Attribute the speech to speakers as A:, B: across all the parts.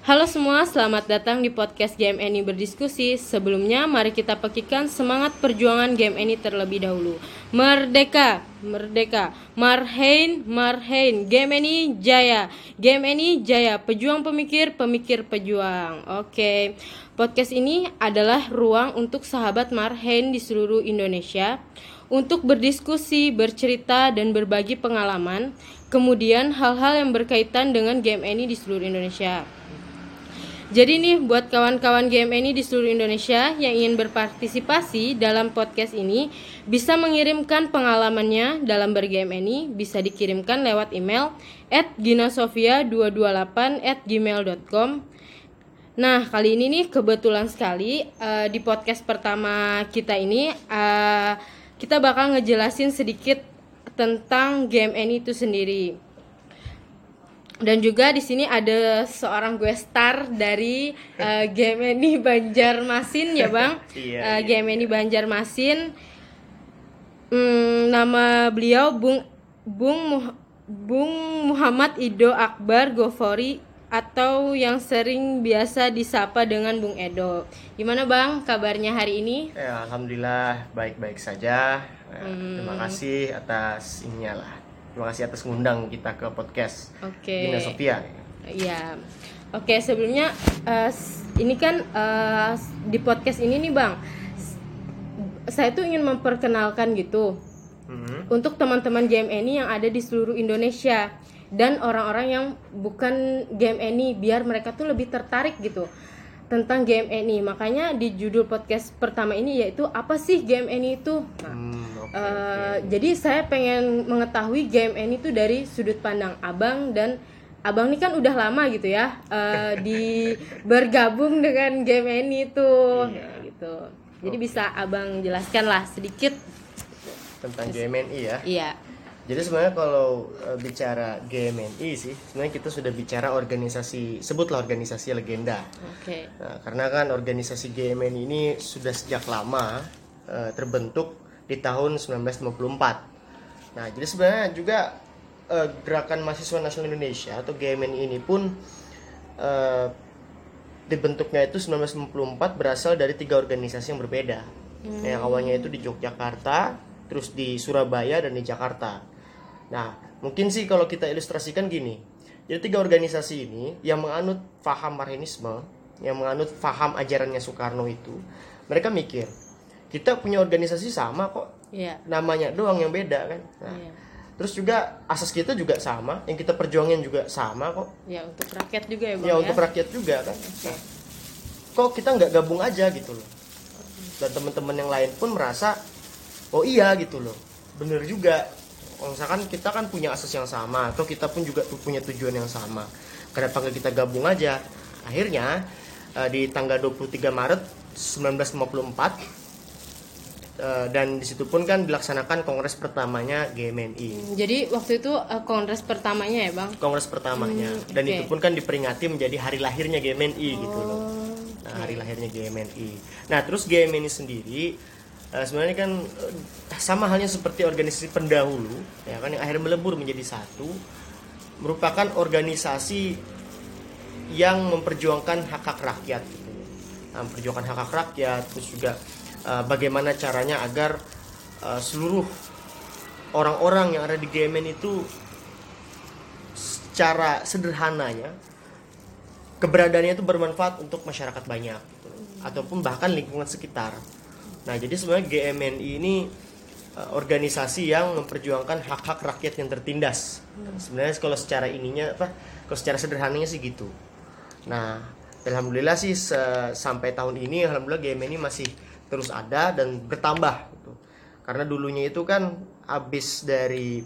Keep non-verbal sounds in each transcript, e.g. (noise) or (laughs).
A: Halo semua, selamat datang di podcast Game Any berdiskusi. Sebelumnya, mari kita pekikan semangat perjuangan Game Any terlebih dahulu. Merdeka, merdeka, Marhain, Marhain, Game Any jaya, Game Any jaya, pejuang pemikir, pemikir pejuang. Oke, podcast ini adalah ruang untuk sahabat Marhain di seluruh Indonesia untuk berdiskusi, bercerita, dan berbagi pengalaman. Kemudian hal-hal yang berkaitan dengan Game Any di seluruh Indonesia. Jadi nih buat kawan-kawan GMNI di seluruh Indonesia yang ingin berpartisipasi dalam podcast ini bisa mengirimkan pengalamannya dalam berGMNI bisa dikirimkan lewat email at ginasofia228 at gmail.com Nah kali ini nih kebetulan sekali uh, di podcast pertama kita ini uh, kita bakal ngejelasin sedikit tentang GMNI itu sendiri dan juga di sini ada seorang gue star dari uh, game ini Banjarmasin ya bang (laughs)
B: iya,
A: uh,
B: iya,
A: game ini Banjarmasin hmm, nama beliau Bung Bung Muh- Bung Muhammad Ido Akbar Gofori atau yang sering biasa disapa dengan Bung Edo. Gimana Bang kabarnya hari ini?
B: Ya, alhamdulillah baik-baik saja. Ya,
A: Hmm.
B: Terima kasih atas ininya lah. Terima kasih atas ngundang kita ke podcast
A: Oke.
B: Gina Sophia.
A: Iya. Oke, sebelumnya eh, s- ini kan s- di podcast ini nih, Bang. Saya tuh ingin memperkenalkan gitu
B: Mhm.
A: untuk teman-teman GMNI yang ada di seluruh Indonesia dan orang-orang yang bukan GMNI biar mereka tuh lebih tertarik gitu tentang GMNI. Makanya di judul podcast pertama ini yaitu apa sih GMNI itu? Nah,
B: Hmm, oke,
A: Eh,
B: oke.
A: Jadi saya pengen mengetahui game ini tuh dari sudut pandang abang dan abang ini kan udah lama gitu ya eh, (laughs) di bergabung dengan game ini tuh
B: Iya.
A: gitu. Jadi bisa abang jelaskan lah sedikit.
B: tentang GMNI ya.
A: Iya.
B: Jadi sebenarnya kalau eh, bicara GMNI sih, sebenarnya kita sudah bicara organisasi, sebutlah organisasi legenda.
A: Oke.
B: Nah, karena kan organisasi GMNI ini sudah sejak lama eh, terbentuk di tahun 1954. Nah, jadi sebenarnya juga eh, gerakan mahasiswa nasional Indonesia atau GMNI ini pun eh, dibentuknya itu 1954 berasal dari tiga organisasi yang berbeda. Yang awalnya itu di Yogyakarta, terus di Surabaya dan di Jakarta. Nah, mungkin sih kalau kita ilustrasikan gini. Jadi tiga organisasi ini yang menganut faham Marxisme, yang menganut faham ajarannya Soekarno itu, mereka mikir, kita punya organisasi sama kok,
A: Iya.
B: namanya doang yang beda kan. Nah,
A: Iya.
B: Terus juga asas kita juga sama, yang kita perjuangin juga sama kok.
A: Ya untuk rakyat juga ya, Bang
B: Ya
A: ya.
B: untuk rakyat juga kan. Nah, kok kita nggak gabung aja gitu loh. Dan teman-teman yang lain pun merasa, oh iya gitu loh, bener juga. Kalau misalkan kita kan punya asas yang sama, atau kita pun juga punya tujuan yang sama. Kenapa nggak kita gabung aja? Akhirnya eh, di tanggal 23 Maret 1954 eh, dan di situ pun kan dilaksanakan kongres pertamanya GMNI.
A: Jadi waktu itu eh, kongres pertamanya ya, Bang?
B: Kongres pertamanya
A: Hmm,
B: dan itu pun kan diperingati menjadi hari lahirnya GMNI gitu loh.
A: Oh.
B: Nah, hari lahirnya GMNI. Nah, terus GMNI sendiri eh, sebenarnya kan eh, sama halnya seperti organisasi pendahulu, ya kan yang akhirnya melebur menjadi satu, merupakan organisasi yang memperjuangkan hak-hak rakyat. Gitu. Nah, memperjuangkan hak-hak rakyat, terus juga eh, bagaimana caranya agar eh, seluruh orang-orang yang ada di GMN itu secara sederhananya keberadaannya itu bermanfaat untuk masyarakat banyak gitu. ataupun bahkan lingkungan sekitar. Nah, jadi sebenarnya GMNI ini uh, organisasi yang memperjuangkan hak-hak rakyat yang tertindas. Sebenarnya kalau secara ininya apa? Kalau secara sederhananya sih gitu. Nah, alhamdulillah sih sampai tahun ini alhamdulillah GMNI masih terus ada dan bertambah gitu. Karena dulunya itu kan habis dari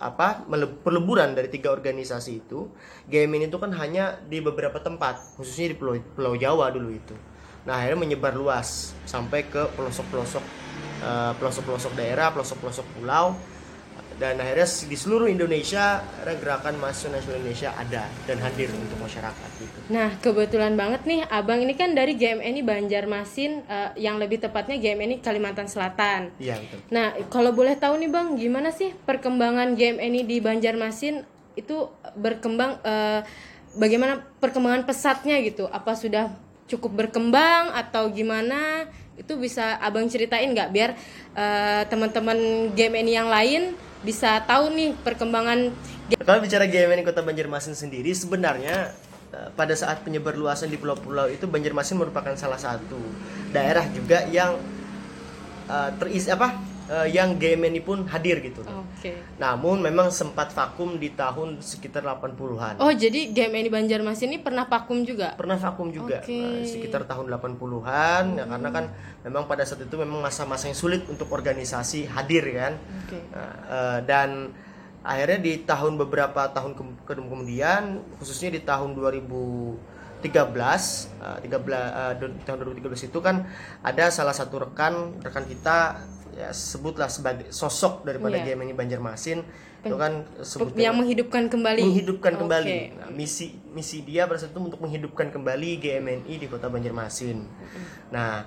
B: apa perleburan dari tiga organisasi itu GMN itu kan hanya di beberapa tempat khususnya di pulau, pulau Jawa dulu itu nah akhirnya menyebar luas sampai ke pelosok-pelosok eh, pelosok-pelosok daerah pelosok-pelosok pulau. Dan akhirnya di seluruh Indonesia gerakan mahasiswa nasional Indonesia ada dan hadir untuk masyarakat gitu.
A: Nah, kebetulan banget nih, Abang ini kan dari GMNI Banjarmasin, eh, yang lebih tepatnya GMNI Kalimantan Selatan.
B: iya betul.
A: Nah, kalau boleh tahu nih Bang, gimana sih perkembangan GMNI di Banjarmasin? Itu berkembang eh, bagaimana perkembangan pesatnya gitu? Apa sudah cukup berkembang atau gimana itu bisa abang ceritain nggak? Biar uh, teman-teman game ini yang lain bisa tahu nih perkembangan
B: kalau bicara game ini kota Banjarmasin sendiri sebenarnya eh, pada saat penyebar luasan di pulau-pulau itu Banjarmasin merupakan salah satu daerah juga yang uh, terisi apa uh, yang game ini pun hadir gitu. Oke. Okay. Namun memang sempat vakum di tahun sekitar 80-an.
A: Oh, jadi game ini Banjarmasin ini pernah vakum juga?
B: Pernah vakum juga. Okay. Nah, sekitar tahun 80-an hmm. ya karena kan memang pada saat itu memang masa-masa yang sulit untuk organisasi hadir kan. Okay. Nah, uh, dan akhirnya di tahun beberapa tahun ke kemudian khususnya di tahun 2013 uh, 13 uh, tahun 2013 itu kan ada salah satu rekan rekan kita ya sebutlah sebagai sosok daripada yeah. game ini Banjarmasin itu kan
A: sebutnya yang menghidupkan kembali
B: menghidupkan okay. kembali nah, misi misi dia pada saat itu untuk menghidupkan kembali GMNI di kota Banjarmasin nah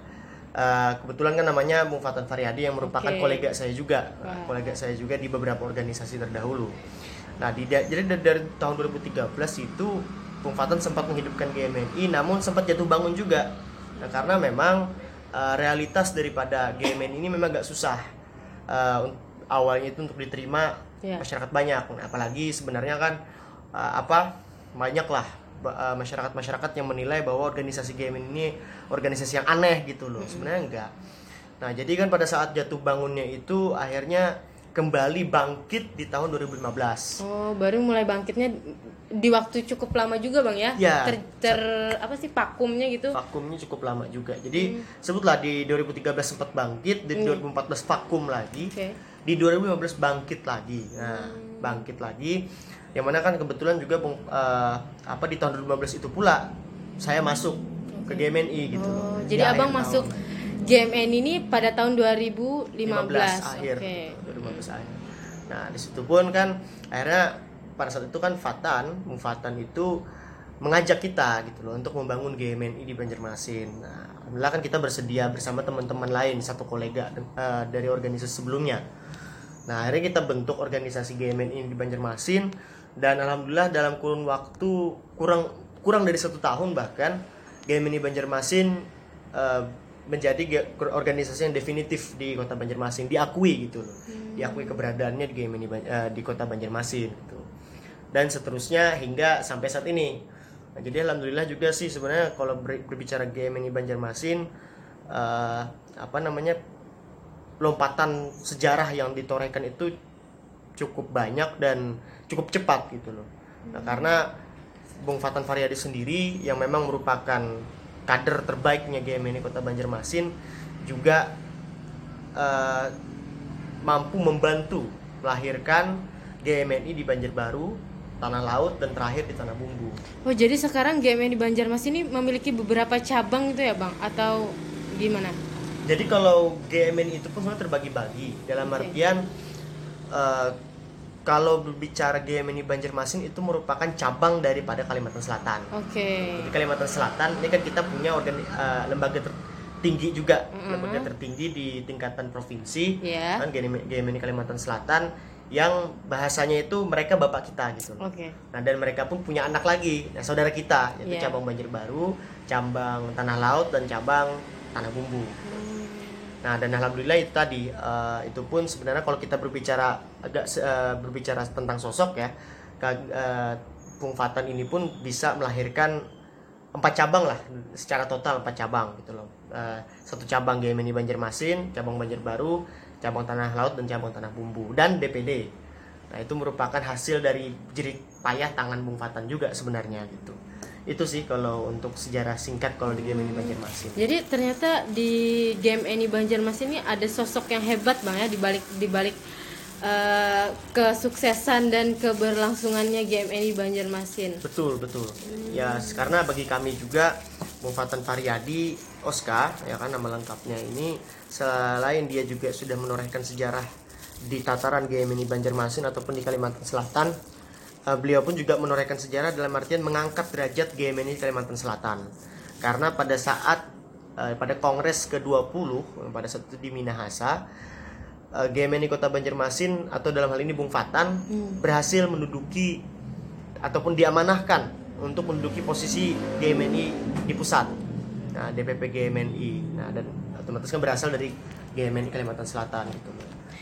B: uh, kebetulan kan namanya Bung Fatan Faryadi yang merupakan okay. kolega saya juga wow. kolega saya juga di beberapa organisasi terdahulu nah di, jadi dari, dari tahun 2013 itu Bung Fatan sempat menghidupkan GMNI namun sempat jatuh bangun juga nah, karena memang uh, realitas daripada GMN ini memang gak susah. Uh, awalnya itu untuk diterima yeah. masyarakat banyak. Nah, apalagi sebenarnya kan uh, apa banyak lah masyarakat masyarakat yang menilai bahwa organisasi GMN ini organisasi yang aneh gitu loh. Sebenarnya enggak nah jadi kan pada saat jatuh bangunnya itu akhirnya kembali bangkit di tahun 2015.
A: Oh, baru mulai bangkitnya di waktu cukup lama juga bang ya?
B: Ya.
A: Ter, ter apa sih vakumnya gitu?
B: Vakumnya cukup lama juga. Jadi hmm. sebutlah di 2013 sempat bangkit, di hmm. 2014 vakum lagi, okay. di 2015 bangkit lagi. Nah, hmm. bangkit lagi. Yang mana kan kebetulan juga uh, apa di tahun 2015 itu pula saya masuk okay. ke GMNI gitu.
A: Oh, jadi abang masuk tahun GMN ini pada tahun 2015
B: 15 akhir. Okay. 2015 akhir. Nah di situ pun kan akhirnya pada saat itu kan Fatan Bung Fatan itu mengajak kita gitu loh untuk membangun GMNI di Banjarmasin. Nah alhamdulillah kan kita bersedia bersama teman-teman lain satu kolega uh, dari organisasi sebelumnya. Nah akhirnya kita bentuk organisasi GMNI di Banjarmasin dan alhamdulillah dalam kurun waktu kurang kurang dari satu tahun bahkan GMNI Banjarmasin uh, menjadi organisasi yang definitif di kota Banjarmasin diakui gitu loh hmm. diakui keberadaannya di game ini uh, di kota Banjarmasin gitu dan seterusnya hingga sampai saat ini nah, jadi alhamdulillah juga sih sebenarnya kalau ber, berbicara game ini Banjarmasin uh, apa namanya lompatan sejarah yang ditorehkan itu cukup banyak dan cukup cepat gitu loh nah hmm. karena Bung Fatan Faryadi sendiri yang memang merupakan kader terbaiknya GMNI Kota Banjarmasin juga uh, mampu membantu melahirkan GMNI di Banjarbaru, Tanah Laut dan terakhir di Tanah Bumbu.
A: Oh, jadi sekarang GMNI Banjarmasin ini memiliki beberapa cabang itu ya, Bang? Atau gimana?
B: Jadi kalau GMNI itu pun sebenarnya terbagi-bagi dalam okay. artian uh, kalau berbicara GMNI Banjarmasin itu merupakan cabang daripada Kalimantan Selatan.
A: Oke. Okay.
B: Di Kalimantan Selatan ini kan kita punya organ uh, lembaga tertinggi juga, mm -hmm. lembaga tertinggi di tingkatan provinsi, yeah. kan GMNI Kalimantan Selatan yang bahasanya itu mereka bapak kita gitu.
A: Oke. Okay.
B: Nah dan mereka pun punya anak lagi, nah saudara kita yaitu yeah. cabang Banjarbaru, cabang Tanah Laut dan cabang Tanah Bumbu. Mm Nah dan alhamdulillah itu tadi uh, itu pun sebenarnya kalau kita berbicara agak uh, berbicara tentang sosok ya, uh, Bung Fatan ini pun bisa melahirkan empat cabang lah secara total empat cabang gitu loh. Uh, satu cabang GMNI Banjarmasin, cabang Banjarbaru, cabang Tanah Laut dan cabang Tanah Bumbu dan DPD. Nah itu merupakan hasil dari jerit payah tangan Bung Fatan juga sebenarnya gitu itu sih kalau untuk sejarah singkat kalau di game ini Banjarmasin.
A: Jadi ternyata di game ini Banjarmasin ini ada sosok yang hebat bang ya di balik di balik uh, kesuksesan dan keberlangsungannya game ini Banjarmasin.
B: Betul betul. Hmm. Ya karena bagi kami juga Mufatan Faryadi Oscar ya kan nama lengkapnya ini selain dia juga sudah menorehkan sejarah di tataran game ini Banjarmasin ataupun di Kalimantan Selatan uh, beliau pun juga menorehkan sejarah dalam artian mengangkat derajat GMNI Kalimantan Selatan. Karena pada saat uh, pada Kongres ke-20 pada saat itu di Minahasa uh, GMNI Kota Banjarmasin atau dalam hal ini Bung Fatan hmm. berhasil menduduki ataupun diamanahkan untuk menduduki posisi GMNI di pusat. Nah, DPP GMNI. Nah, dan otomatis kan berasal dari GMNI Kalimantan Selatan gitu.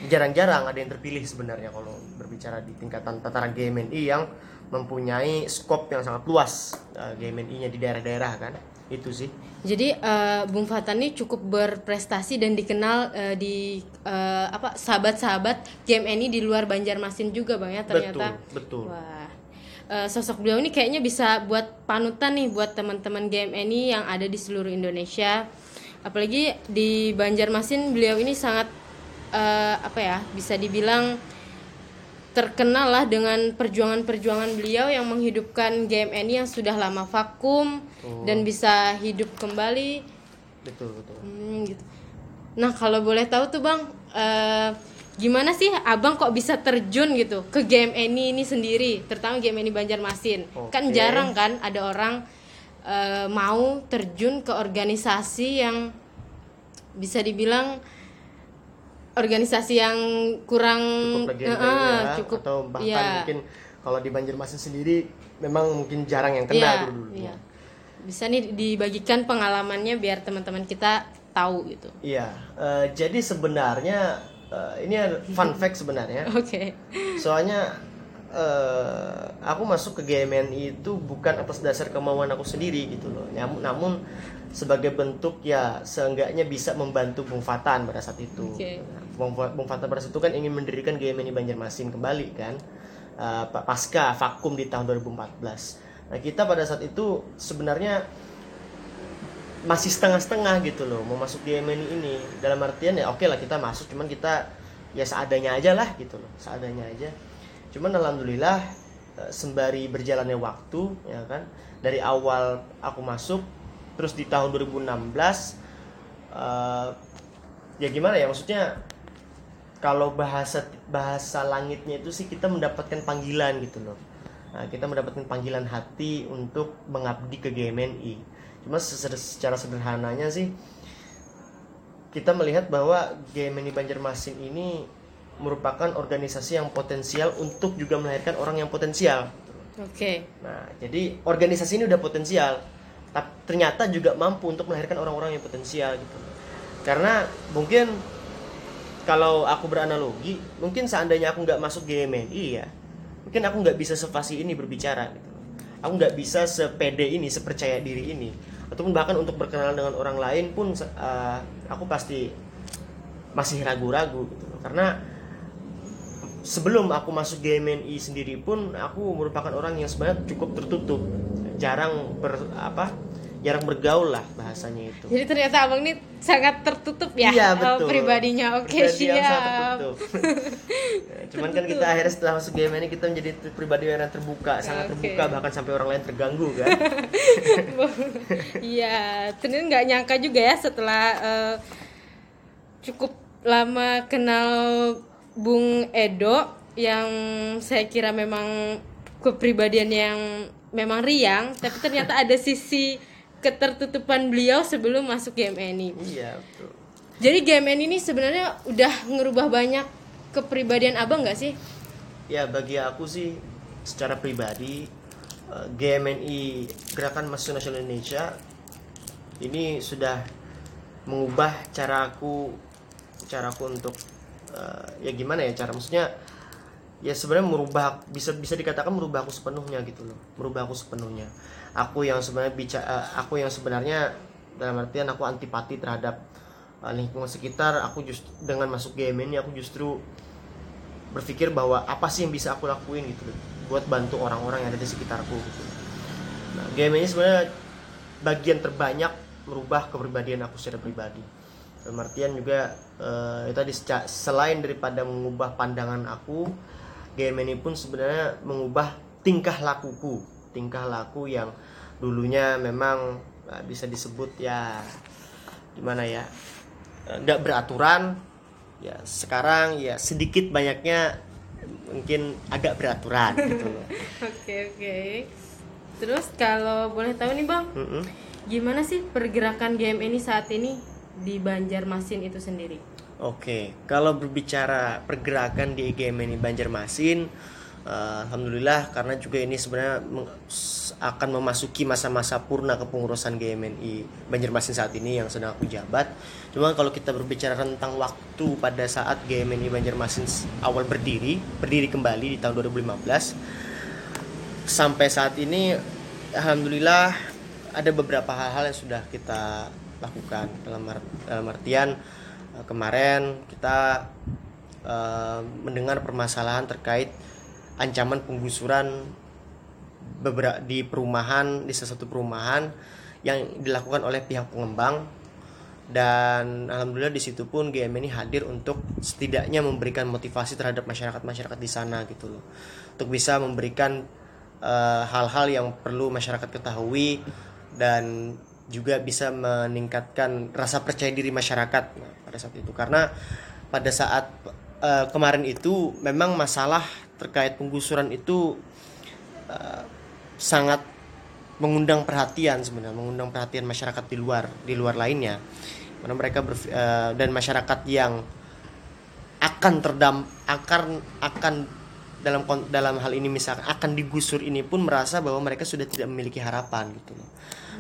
B: Jarang-jarang ada yang terpilih sebenarnya kalau berbicara di tingkatan tataran GMNI yang mempunyai skop yang sangat luas uh, GMNI-nya di daerah-daerah kan. Itu sih.
A: Jadi eh, Bung Fatan ini cukup berprestasi dan dikenal eh, di eh, apa sahabat-sahabat GMNI di luar Banjarmasin juga bang ya ternyata.
B: Betul, betul.
A: Wah, eh, sosok beliau ini kayaknya bisa buat panutan nih buat teman-teman GMNI yang ada di seluruh Indonesia. Apalagi di Banjarmasin beliau ini sangat eh, apa ya bisa dibilang terkenal lah dengan perjuangan-perjuangan beliau yang menghidupkan GMNI yang sudah lama vakum
B: Oh.
A: dan bisa hidup kembali.
B: Betul, betul.
A: Hmm, gitu. Nah kalau boleh tahu tuh bang, eh, gimana sih abang kok bisa terjun gitu ke GMNI ini sendiri, terutama GMNI Banjarmasin? Kan
B: Oke.
A: jarang kan ada orang eh, mau terjun ke organisasi yang bisa dibilang organisasi yang kurang
B: cukup legenda
A: eh,
B: ya,
A: cukup
B: atau bahkan
A: iya,
B: mungkin kalau di Banjarmasin sendiri memang mungkin jarang yang kena
A: iya,
B: dulu
A: iya. bisa nih dibagikan pengalamannya biar teman-teman kita tahu gitu.
B: Iya, eh, jadi sebenarnya eh, ini fun (laughs) fact sebenarnya.
A: Oke.
B: Soalnya eh, aku masuk ke GMNI itu bukan atas dasar kemauan aku sendiri gitu loh. Namun, namun sebagai bentuk ya seenggaknya bisa membantu Bung Fatan pada saat itu.
A: Oke.
B: Bung, Bung Fatan pada saat itu kan ingin mendirikan GMNI Banjarmasin kembali kan. Pa- pasca vakum di tahun 2014. Nah, kita pada saat itu sebenarnya masih setengah-setengah gitu loh mau masuk GMNI ini dalam artian ya oke lah kita masuk cuman kita ya seadanya aja lah gitu loh seadanya aja cuman alhamdulillah eh, sembari berjalannya waktu ya kan dari awal aku masuk terus di tahun 2016 eh, ya gimana ya maksudnya kalau bahasa bahasa langitnya itu sih kita mendapatkan panggilan gitu loh Nah, kita mendapatkan panggilan hati untuk mengabdi ke GMNI. Cuma se- secara sederhananya sih kita melihat bahwa GMNI Banjarmasin ini merupakan organisasi yang potensial untuk juga melahirkan orang yang potensial.
A: Oke.
B: Nah, jadi organisasi ini udah potensial, tapi ternyata juga mampu untuk melahirkan orang-orang yang potensial gitu. Karena mungkin kalau aku beranalogi, mungkin seandainya aku nggak masuk GMNI ya, mungkin aku nggak bisa sefasih ini berbicara gitu. Aku nggak bisa sepede ini, sepercaya diri ini, ataupun bahkan untuk berkenalan dengan orang lain pun eh, aku pasti masih ragu-ragu gitu. Karena sebelum aku masuk GMNI sendiri pun aku merupakan orang yang sebenarnya cukup tertutup jarang ber apa jarang bergaul lah bahasanya itu
A: Jadi ternyata abang ini sangat tertutup ya
B: iya
A: eh,
B: betul
A: pribadinya. Oke
B: Pribadi yang sangat
A: siap.
B: tertutup. (laughs) Ya, cuman kan kita akhirnya setelah masuk GMNI kita menjadi pribadi yang terbuka sangat terbuka bahkan sampai orang lain terganggu kan (laughs)
A: Iya, ternyata nggak nyangka juga ya setelah eh, cukup lama kenal Bung Edo yang saya kira memang kepribadian yang memang riang, tapi ternyata ada sisi ketertutupan beliau sebelum masuk GMNI.
B: iya betul
A: Jadi GMNI ini sebenarnya udah ngerubah banyak kepribadian abang nggak sih?
B: ya bagi aku sih secara pribadi eh, GMNI Gerakan Mahasiswa Nasional Indonesia ini sudah mengubah cara aku cara aku untuk eh, ya gimana ya cara maksudnya ya sebenarnya merubah bisa bisa dikatakan merubah aku sepenuhnya gitu loh merubah aku sepenuhnya aku yang sebenarnya bicara aku yang sebenarnya dalam artian aku antipati terhadap eh, lingkungan sekitar aku just dengan masuk GMNI aku justru berpikir bahwa apa sih yang bisa aku lakuin gitu loh, buat bantu orang-orang yang ada di sekitarku gitu. Nah, game ini sebenarnya bagian terbanyak merubah kepribadian aku secara pribadi. Dalam artian juga eh, itu tadi seca- selain daripada mengubah pandangan aku, game ini pun sebenarnya mengubah tingkah lakuku, tingkah laku yang dulunya memang eh, bisa disebut ya gimana ya eh, nggak beraturan ya sekarang ya sedikit banyaknya mungkin agak beraturan (laughs) gitu loh
A: Oke oke. Terus kalau boleh tahu nih bang,
B: Mm-mm.
A: gimana sih pergerakan GMNI saat ini di Banjarmasin itu sendiri?
B: Oke, kalau berbicara pergerakan di GMNI Banjarmasin, Uh, Alhamdulillah karena juga ini sebenarnya akan memasuki masa-masa purna kepengurusan GMNI Banjarmasin saat ini yang sedang aku jabat. Cuma kalau kita berbicara tentang waktu pada saat GMNI Banjarmasin awal berdiri, berdiri kembali di tahun 2015 sampai saat ini alhamdulillah ada beberapa hal-hal yang sudah kita lakukan dalam dalam artian uh, kemarin kita uh, mendengar permasalahan terkait ancaman penggusuran beberapa di perumahan di salah satu perumahan yang dilakukan oleh pihak pengembang. Dan alhamdulillah di situ pun GM ini hadir untuk setidaknya memberikan motivasi terhadap masyarakat masyarakat di sana gitu loh. Untuk bisa memberikan eh, hal-hal uh, yang perlu masyarakat ketahui dan juga bisa meningkatkan rasa percaya diri masyarakat pada saat itu karena pada saat uh, kemarin itu memang masalah terkait penggusuran itu uh, sangat mengundang perhatian sebenarnya mengundang perhatian masyarakat di luar di luar lainnya mana mereka ber, uh, dan masyarakat yang akan terdam akan akan dalam dalam hal ini misalkan akan digusur ini pun merasa bahwa mereka sudah tidak memiliki harapan gitu loh.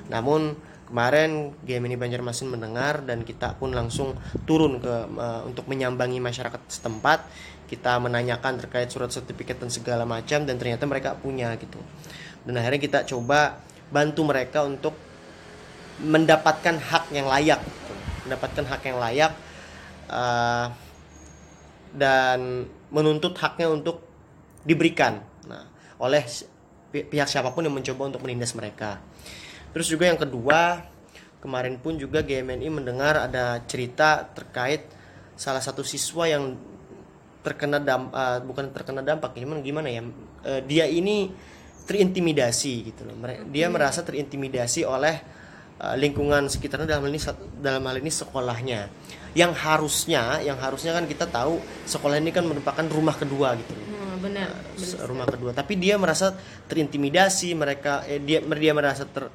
B: Namun kemarin GM ini Banjarmasin mendengar dan kita pun langsung turun ke uh, untuk menyambangi masyarakat setempat. Kita menanyakan terkait surat sertifikat dan segala macam dan ternyata mereka punya gitu. Dan akhirnya kita coba bantu mereka untuk mendapatkan hak yang layak gitu. mendapatkan hak yang layak uh, dan menuntut haknya untuk diberikan. Nah oleh pihak siapa pun yang mencoba untuk menindas mereka terus juga yang kedua kemarin pun juga GMNI mendengar ada cerita terkait salah satu siswa yang terkena damp uh, bukan terkena dampak gimana gimana ya uh, dia ini terintimidasi gitu loh. Dia hmm. merasa terintimidasi oleh uh, lingkungan sekitarnya dalam hal ini dalam hal ini sekolahnya. Yang harusnya yang harusnya kan kita tahu sekolah ini kan merupakan rumah kedua gitu loh.
A: Hmm, benar,
B: benar rumah kedua. Tapi dia merasa terintimidasi mereka eh, dia dia merasa ter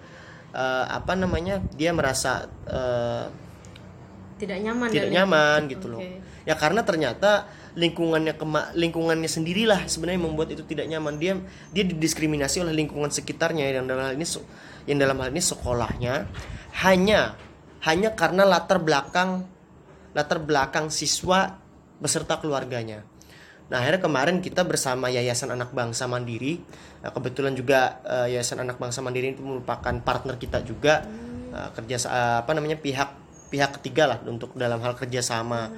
B: uh, apa namanya dia merasa uh,
A: tidak nyaman
B: tidak nyaman gitu okay. loh ya karena ternyata lingkungannya kema lingkungannya sendirilah sebenarnya membuat itu tidak nyaman. Dia dia didiskriminasi oleh lingkungan sekitarnya yang dalam hal ini yang dalam hal ini sekolahnya. Hanya hanya karena latar belakang latar belakang siswa beserta keluarganya Nah akhirnya kemarin kita bersama Yayasan Anak Bangsa Mandiri, nah, kebetulan juga uh, Yayasan Anak Bangsa Mandiri itu merupakan partner kita juga uh, kerja uh, apa namanya pihak pihak ketiga lah untuk dalam hal kerjasama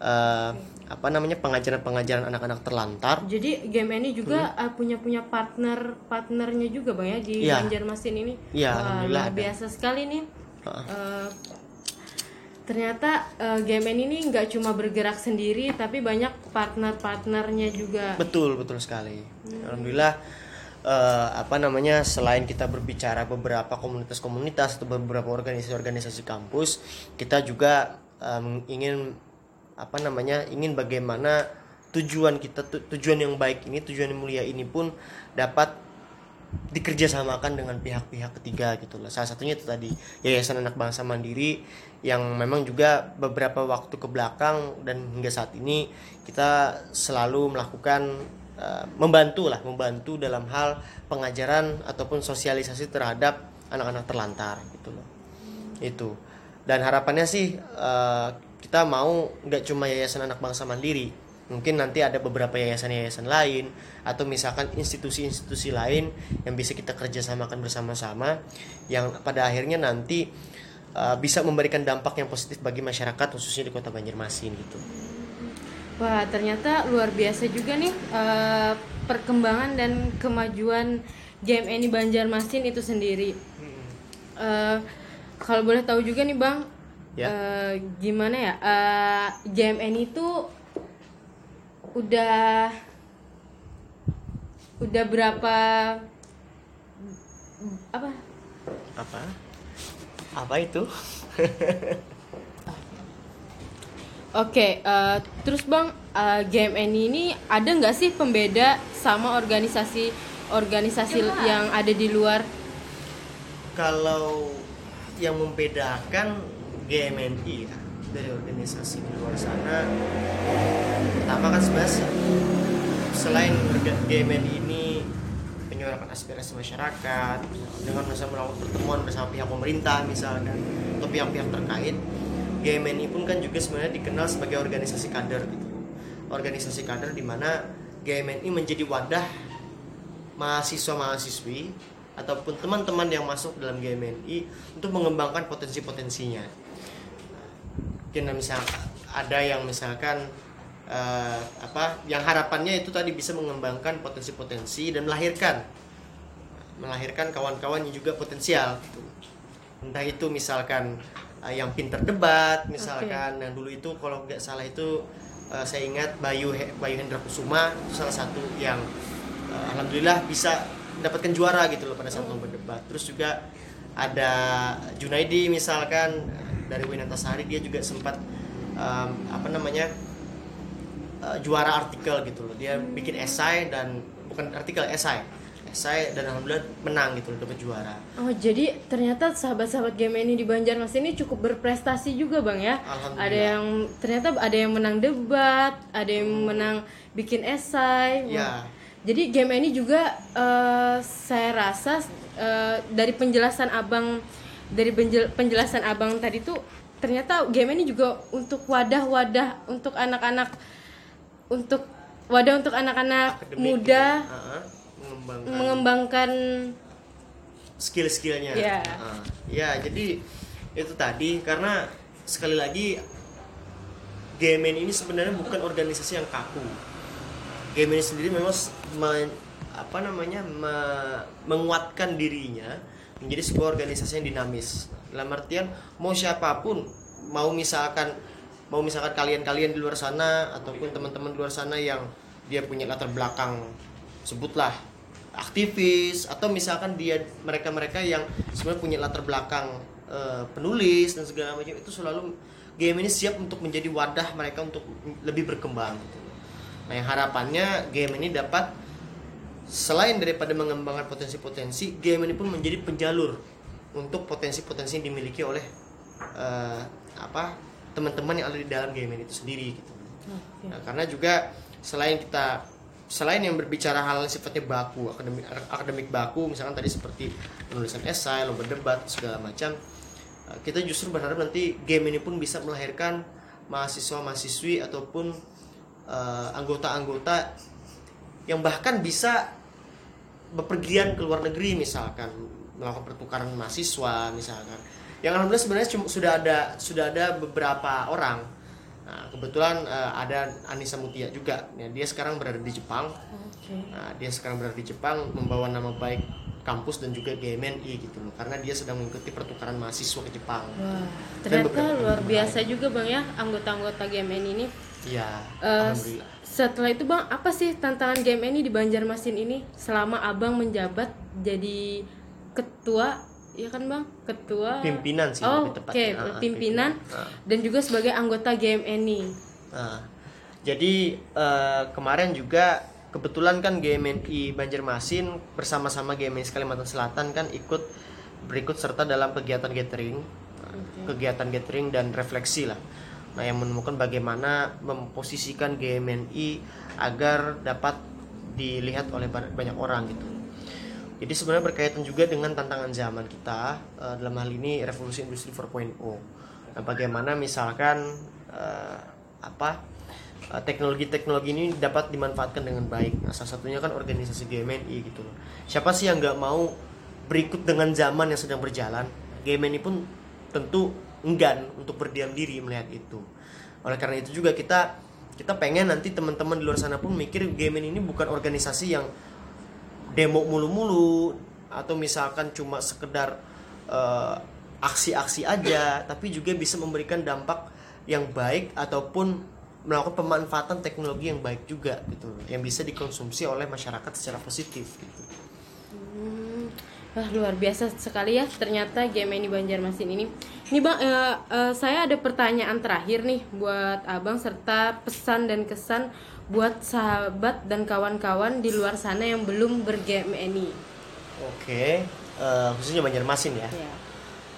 B: uh, apa namanya pengajaran-pengajaran anak-anak terlantar.
A: Jadi game ini juga hmm. uh, punya punya partner partnernya juga bang ya di ya. Banjarmasin ini.
B: Iya, alhamdulillah.
A: Luar biasa sekali nih. Uh. Uh, ternyata uh, game ini nggak cuma bergerak sendiri tapi banyak partner-partnernya juga.
B: Betul betul sekali. Hmm. Alhamdulillah. Uh, apa namanya selain kita berbicara beberapa komunitas-komunitas atau beberapa organisasi-organisasi kampus, kita juga um, ingin apa namanya ingin bagaimana tujuan kita tujuan yang baik ini tujuan yang mulia ini pun dapat dikerjasamakan dengan pihak-pihak ketiga gitu loh. Salah satunya itu tadi yayasan anak bangsa mandiri yang memang juga beberapa waktu ke belakang dan hingga saat ini kita selalu melakukan uh, membantu lah membantu dalam hal pengajaran ataupun sosialisasi terhadap anak-anak terlantar gitu loh. Itu. Dan harapannya sih uh, kita mau nggak cuma yayasan anak bangsa mandiri mungkin nanti ada beberapa yayasan-yayasan lain atau misalkan institusi-institusi lain yang bisa kita kerjasamakan bersama-sama yang pada akhirnya nanti uh, bisa memberikan dampak yang positif bagi masyarakat khususnya di kota Banjarmasin gitu.
A: Wah ternyata luar biasa juga nih uh, perkembangan dan kemajuan GMNI Banjarmasin itu sendiri. Uh, kalau boleh tahu juga nih bang, ya. uh, gimana ya uh, JMN itu udah udah berapa apa?
B: Apa? Apa itu?
A: Oke, okay, uh, terus bang, uh, GMN ini ada nggak sih pembeda sama organisasi organisasi yang ada di luar?
B: Kalau yang membedakan GMNI ya, dari organisasi di luar sana pertama kan sebenarnya selain GMNI ini menyuarakan aspirasi masyarakat dengan misalnya melakukan pertemuan bersama pihak pemerintah misalkan atau pihak-pihak terkait GMNI pun kan juga sebenarnya dikenal sebagai organisasi kader gitu organisasi kader di mana GMNI menjadi wadah mahasiswa-mahasiswi ataupun teman-teman yang masuk dalam GMNI untuk mengembangkan potensi-potensinya. Mungkin misal ada yang misalkan eh, apa yang harapannya itu tadi bisa mengembangkan potensi-potensi dan melahirkan melahirkan kawan-kawan yang juga potensial gitu. Entah itu misalkan eh, yang pinter debat misalkan yang dulu itu kalau nggak salah itu eh, saya ingat Bayu Bayu Hendra Kusuma itu salah satu yang eh, alhamdulillah bisa mendapatkan juara gitu loh pada saat lomba debat. Terus juga ada Junaidi misalkan dari Winatasari dia juga sempat em, apa namanya eh, juara artikel gitu loh. Dia bikin esai dan bukan artikel esai, esai dan alhamdulillah menang gitu loh dapat juara.
A: Oh jadi ternyata sahabat-sahabat game ini di Banjarmasin ini cukup berprestasi juga bang ya. Ada yang ternyata ada yang menang debat, ada yang menang bikin esai.
B: Ya.
A: Jadi game ini juga eh, saya rasa eh, dari penjelasan abang dari penjel- penjelasan abang tadi tuh ternyata game ini juga untuk wadah-wadah untuk anak-anak untuk wadah untuk anak-anak muda
B: gitu. Ah, mengembangkan
A: mengembangkan
B: skill-skillnya.
A: Iya.
B: Ah, ya, jadi itu tadi karena sekali lagi GMN ini sebenarnya bukan organisasi yang kaku. GMN sendiri memang men- apa namanya me- menguatkan dirinya menjadi sebuah organisasi yang dinamis. Dalam artian mau siapa pun, mau misalkan mau misalkan kalian-kalian di luar sana ataupun teman-teman di luar sana yang dia punya latar belakang sebutlah aktivis atau misalkan dia mereka-mereka yang sebenarnya punya latar belakang eh, penulis dan segala macam itu selalu game ini siap untuk menjadi wadah mereka untuk lebih berkembang gitu. Nah, yang harapannya game ini dapat selain daripada mengembangkan potensi-potensi, game ini pun menjadi penjalur untuk potensi-potensi yang dimiliki oleh eh, apa teman-teman yang ada di dalam game ini itu sendiri gitu. Nah, karena juga selain kita selain yang berbicara hal yang sifatnya baku, akademik akademik baku, misalkan tadi seperti penulisan esai, lomba debat segala macam, eh, kita justru berharap nanti game ini pun bisa melahirkan mahasiswa-mahasiswi ataupun eh, anggota-anggota yang bahkan bisa bepergian ke luar negeri misalkan melakukan pertukaran mahasiswa misalkan. Yang alhamdulillah sebenarnya cuma- sudah ada sudah ada beberapa orang. Nah, kebetulan eh, ada Anissa Mutia juga. Ya, dia sekarang berada di Jepang.
A: Oke.
B: nah, dia sekarang berada di Jepang membawa nama baik kampus dan juga GMNI gitu loh. Karena dia sedang mengikuti pertukaran mahasiswa ke Jepang.
A: Wah, ternyata luar biasa juga bang ya anggota-anggota GMN ini.
B: ya
A: Eh,
B: alhamdulillah
A: setelah itu bang, apa sih tantangan GMN ini di Banjarmasin ini selama abang menjabat jadi ketua, ya kan bang, ketua
B: pimpinan sih
A: Oh,
B: lebih
A: oke,
B: tepatnya. Ah, ah,
A: pimpinan
B: Ah.
A: dan juga sebagai anggota GMN ini.
B: Nah, jadi eh, kemarin juga kebetulan kan GMNI Banjarmasin bersama-sama GMNI Kalimantan Selatan kan ikut berikut serta dalam kegiatan gathering, kegiatan gathering dan refleksi lah. Nah, yang menemukan bagaimana memposisikan GMNI agar dapat dilihat oleh ba- banyak orang gitu. Jadi sebenarnya berkaitan juga dengan tantangan zaman kita eh, dalam hal ini revolusi industri 4.0. Nah, bagaimana misalkan eh, apa eh, teknologi-teknologi ini dapat dimanfaatkan dengan baik. Nah, salah satunya kan organisasi GMNI gitu. Siapa sih yang nggak mau berikut dengan zaman yang sedang berjalan? GMNI pun tentu enggan untuk berdiam diri melihat itu. Oleh karena itu juga kita kita pengen nanti teman-teman di luar sana pun mikir GMNI ini bukan organisasi yang demo mulu-mulu atau misalkan cuma sekedar eh, aksi-aksi aja tapi juga bisa memberikan dampak yang baik ataupun melakukan pemanfaatan teknologi yang baik juga gitu yang bisa dikonsumsi oleh masyarakat secara positif gitu.
A: Wah luar biasa sekali ya ternyata GMN di Banjarmasin ini. Ini bang, eh, eh, saya ada pertanyaan terakhir nih buat abang serta pesan dan kesan buat sahabat dan kawan-kawan di luar sana yang belum ber-GMNI.
B: Oke, eh, khususnya Banjarmasin ya.
A: Ya.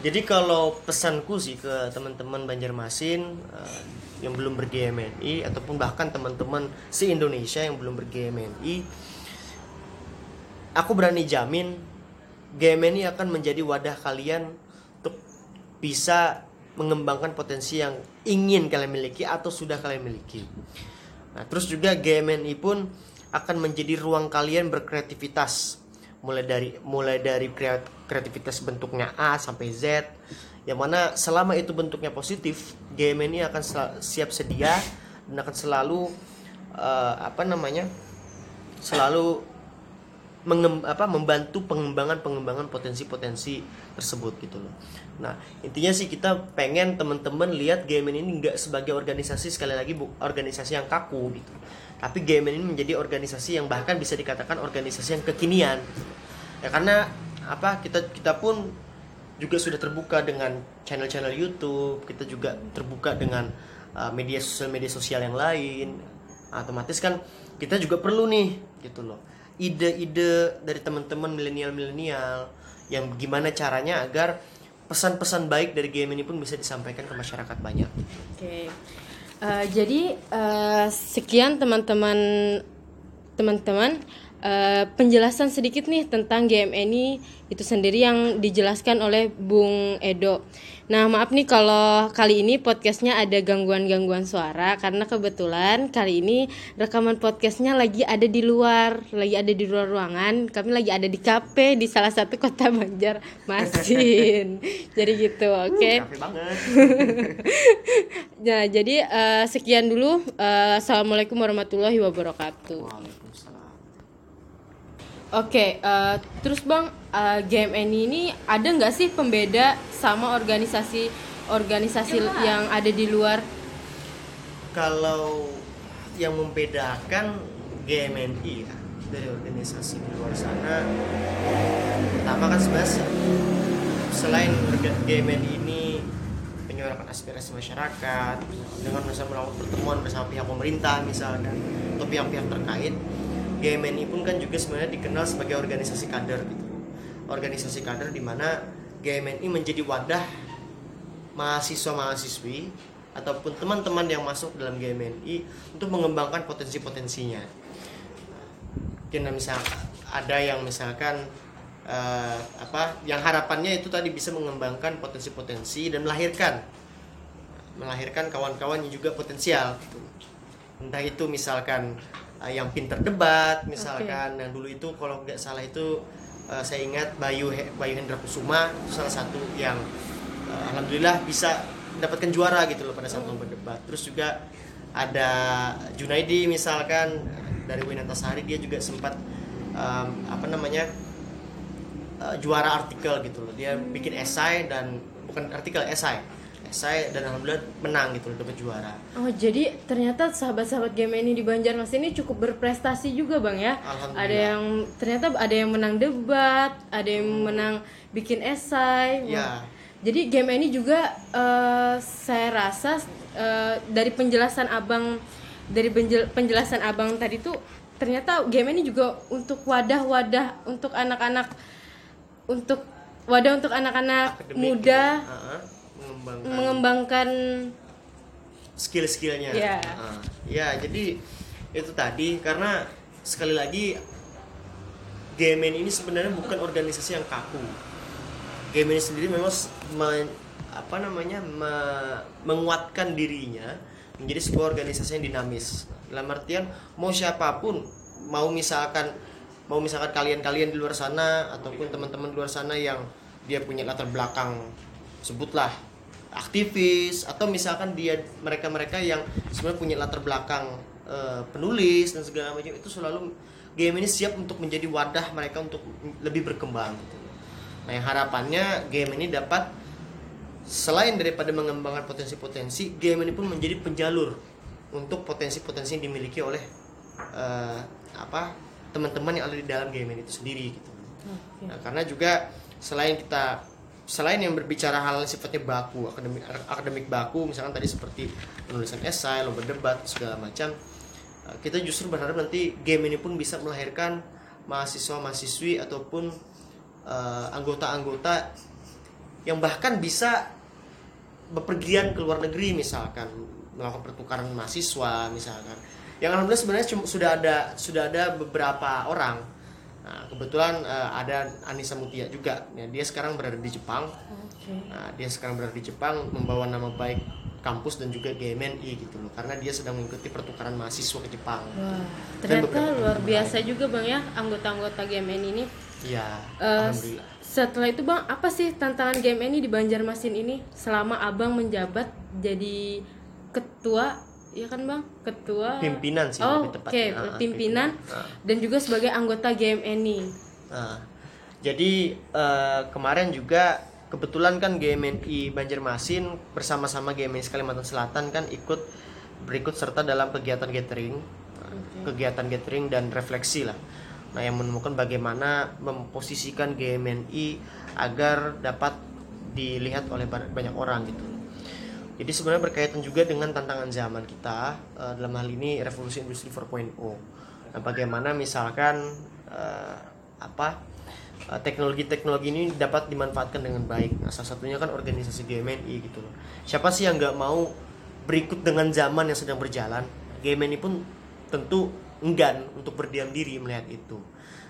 B: Jadi kalau pesanku sih ke teman-teman Banjarmasin uh, yang belum ber-GMNI ataupun bahkan teman-teman se Indonesia yang belum ber-GMNI, aku berani jamin GMNI akan menjadi wadah kalian untuk bisa mengembangkan potensi yang ingin kalian miliki atau sudah kalian miliki. Nah, terus juga GMNI pun akan menjadi ruang kalian berkreativitas mulai dari mulai dari kreativitas bentuknya A sampai Z yang mana selama itu bentuknya positif game ini akan siap sedia dan akan selalu uh, apa namanya selalu mengem, apa, membantu pengembangan pengembangan potensi-potensi tersebut gitu loh. Nah intinya sih kita pengen teman-teman lihat game ini nggak sebagai organisasi sekali lagi bu, organisasi yang kaku gitu. Tapi game ini menjadi organisasi yang bahkan bisa dikatakan organisasi yang kekinian. Ya karena apa kita kita pun juga sudah terbuka dengan channel-channel YouTube kita juga terbuka dengan uh, media sosial media sosial yang lain. Otomatis kan kita juga perlu nih gitu loh ide-ide dari teman-teman milenial-milenial yang gimana caranya agar pesan-pesan baik dari game ini pun bisa disampaikan ke masyarakat banyak.
A: Oke. Okay. Uh, jadi uh, sekian teman-teman teman-teman uh, penjelasan sedikit nih tentang GMNI itu sendiri yang dijelaskan oleh Bung Edo. Nah, maaf nih kalau kali ini podcastnya ada gangguan-gangguan suara karena kebetulan kali ini rekaman podcastnya lagi ada di luar, lagi ada di luar ruangan. Kami lagi ada di kafe di salah satu kota Banjarmasin. (laughs) jadi gitu, oke. Okay? Uh, banget. (laughs) nah, jadi uh, sekian dulu. Uh, Assalamualaikum warahmatullahi wabarakatuh. Oke, okay, uh, terus bang, uh, GMN ini ada nggak sih pembeda sama organisasi organisasi ya, yang ada di luar?
B: Kalau yang membedakan GMNI ya dari organisasi di luar sana, pertama kan sebenarnya selain GMNI ini menyuarakan aspirasi masyarakat dengan misalnya melakukan pertemuan bersama pihak pemerintah misalkan atau pihak-pihak terkait GMNI pun kan juga sebenarnya dikenal sebagai organisasi kader gitu. Organisasi kader di mana GMNI menjadi wadah mahasiswa-mahasiswi ataupun teman-teman yang masuk dalam GMNI untuk mengembangkan potensi-potensinya. Mungkin misal ada yang misalkan uh, apa yang harapannya itu tadi bisa mengembangkan potensi-potensi dan melahirkan melahirkan kawan-kawan yang juga potensial gitu. Entah itu misalkan uh, yang pinter debat misalkan. Okay. yang dulu itu kalau nggak salah itu uh, saya ingat Bayu Bayu Hendra Kusuma itu salah satu yang uh, alhamdulillah bisa mendapatkan juara gitu loh pada saat lomba debat terus juga ada Junaidi misalkan dari Winantasari dia juga sempat um, apa namanya uh, juara artikel gitu loh. Dia bikin esai dan bukan artikel esai saya dan alhamdulillah menang gitu dapat juara.
A: Oh jadi ternyata sahabat-sahabat game ini di Banjarmasin ini cukup berprestasi juga bang ya. Ada yang ternyata ada yang menang debat, ada yang hmm. menang bikin esai. Ya. Jadi game ini juga uh, saya rasa uh, dari penjelasan abang dari penjelasan abang tadi tuh ternyata game ini juga untuk wadah-wadah untuk anak-anak untuk wadah untuk anak-anak muda. Uh -huh mengembangkan mengembangkan
B: skill-skillnya. Yeah. uh, ya jadi itu tadi karena sekali lagi Gamen ini sebenarnya bukan organisasi yang kaku. Gamen ini sendiri memang me, apa namanya me, menguatkan dirinya menjadi sebuah organisasi yang dinamis. Dalam artian mau siapa pun mau misalkan mau misalkan kalian-kalian di luar sana ataupun teman-teman di luar sana yang dia punya latar belakang sebutlah aktivis atau misalkan dia mereka-mereka yang sebenarnya punya latar belakang uh, penulis dan segala macam itu selalu game ini siap untuk menjadi wadah mereka untuk lebih berkembang gitu. Nah, yang harapannya game ini dapat selain daripada mengembangkan potensi-potensi, game ini pun menjadi penjalur untuk potensi-potensi yang dimiliki oleh uh, apa teman-teman yang ada di dalam game ini itu sendiri gitu. Nah, karena juga selain kita selain yang berbicara hal sifatnya baku akademik akademik baku misalkan tadi seperti penulisan esai lomba debat segala macam eh, kita justru berharap nanti game ini pun bisa melahirkan mahasiswa mahasiswi ataupun uh, anggota-anggota yang bahkan bisa bepergian ke luar negeri misalkan melakukan pertukaran mahasiswa misalkan. Yang alhamdulillah sebenarnya sudah ada sudah ada beberapa orang nah, kebetulan eh, ada Anissa Mutia juga. Ya, dia sekarang berada di Jepang.
A: Oke.
B: nah, dia sekarang berada di Jepang membawa nama baik kampus dan juga GMNI gitu loh karena dia sedang mengikuti pertukaran mahasiswa ke Jepang.
A: Wah, ternyata luar biasa juga bang ya anggota-anggota GMN ini.
B: ya
A: Eh,
B: alhamdulillah.
A: setelah itu bang, apa sih tantangan GMN di Banjarmasin ini? Selama abang menjabat jadi ketua, ya kan bang, ketua
B: pimpinan sih
A: Oh,
B: lebih
A: oke,
B: tepatnya Ah,
A: pimpinan
B: Ah.
A: dan juga sebagai anggota GMNI.
B: Nah, jadi eh, kemarin juga kebetulan kan GMNI Banjarmasin bersama-sama GMNI Kalimantan Selatan kan ikut berikut serta dalam kegiatan gathering, kegiatan gathering dan refleksi lah. Nah, yang menemukan bagaimana memposisikan GMNI agar dapat dilihat oleh ba- banyak orang gitu. Jadi sebenarnya berkaitan juga dengan tantangan zaman kita eh, dalam hal ini revolusi industri 4.0. Nah, bagaimana misalkan eh, apa eh, teknologi-teknologi ini dapat dimanfaatkan dengan baik. Nah, salah satunya kan organisasi GMNI gitu loh. Siapa sih yang nggak mau berikut dengan zaman yang sedang berjalan? GMNI pun tentu enggan untuk berdiam diri melihat itu.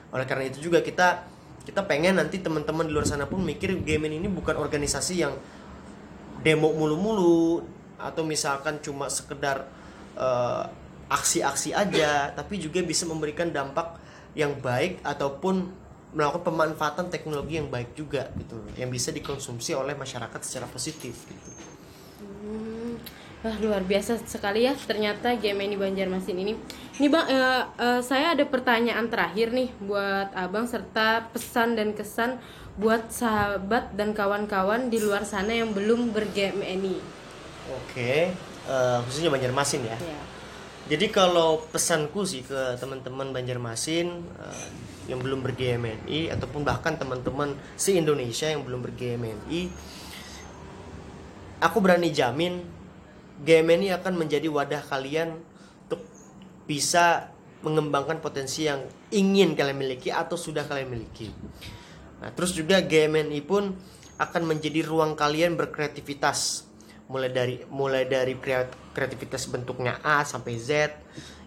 B: Oleh karena itu juga kita kita pengen nanti teman-teman di luar sana pun mikir GMNI ini bukan organisasi yang demo mulu-mulu atau misalkan cuma sekedar eh, aksi-aksi aja tapi juga bisa memberikan dampak yang baik ataupun melakukan pemanfaatan teknologi yang baik juga gitu yang bisa dikonsumsi oleh masyarakat secara positif gitu.
A: Wah luar biasa sekali ya ternyata GMNI Banjarmasin ini. Ini bang, eh, eh, saya ada pertanyaan terakhir nih buat abang serta pesan dan kesan buat sahabat dan kawan-kawan di luar sana yang belum ber-GMNI.
B: Oke, eh, khususnya Banjarmasin ya.
A: Ya.
B: Jadi kalau pesanku sih ke teman-teman Banjarmasin eh, yang belum ber-GMNI ataupun bahkan teman-teman se-Indonesia yang belum ber-GMNI aku berani jamin GMNI akan menjadi wadah kalian untuk bisa mengembangkan potensi yang ingin kalian miliki atau sudah kalian miliki. Nah, terus juga GMNI pun akan menjadi ruang kalian berkreativitas mulai dari mulai dari kreat- kreativitas bentuknya A sampai Z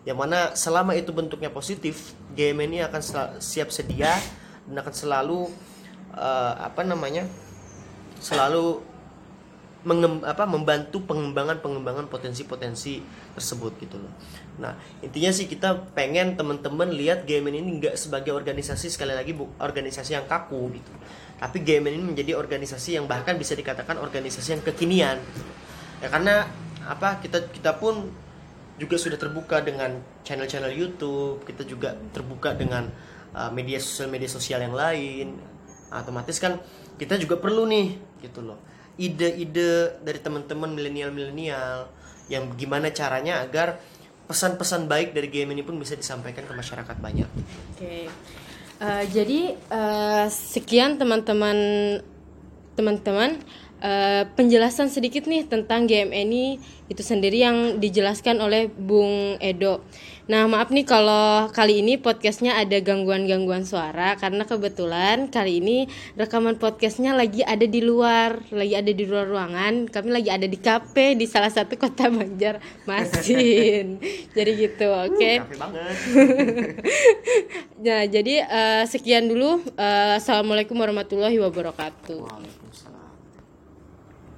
B: yang mana selama itu bentuknya positif GMNI akan sel- siap sedia dan akan selalu eh, apa namanya selalu apa membantu pengembangan pengembangan potensi-potensi tersebut gitu loh. Nah intinya sih kita pengen teman-teman lihat GMN ini nggak sebagai organisasi sekali lagi bu organisasi yang kaku gitu. Tapi GMN ini menjadi organisasi yang bahkan bisa dikatakan organisasi yang kekinian. Ya karena apa kita kita pun juga sudah terbuka dengan channel-channel YouTube, kita juga terbuka dengan uh, media sosial media sosial yang lain. Nah, otomatis kan kita juga perlu nih gitu loh ide-ide dari teman-teman milenial-milenial yang gimana caranya agar pesan-pesan baik dari game ini pun bisa disampaikan ke masyarakat banyak.
A: Oke. Eh, jadi eh, sekian teman-teman teman-teman eh, penjelasan sedikit nih tentang GMNI itu sendiri yang dijelaskan oleh Bung Edo. Nah maaf nih kalau kali ini podcastnya ada gangguan-gangguan suara karena kebetulan kali ini rekaman podcastnya lagi ada di luar, lagi ada di luar ruangan. Kami lagi ada di kafe di salah satu kota (laughs) Banjarmasin. Jadi gitu, oke.
B: Banget. (laughs)
A: Nah, jadi eh, sekian dulu. Eh, Assalamualaikum warahmatullahi wabarakatuh.
B: Waalaikumsalam.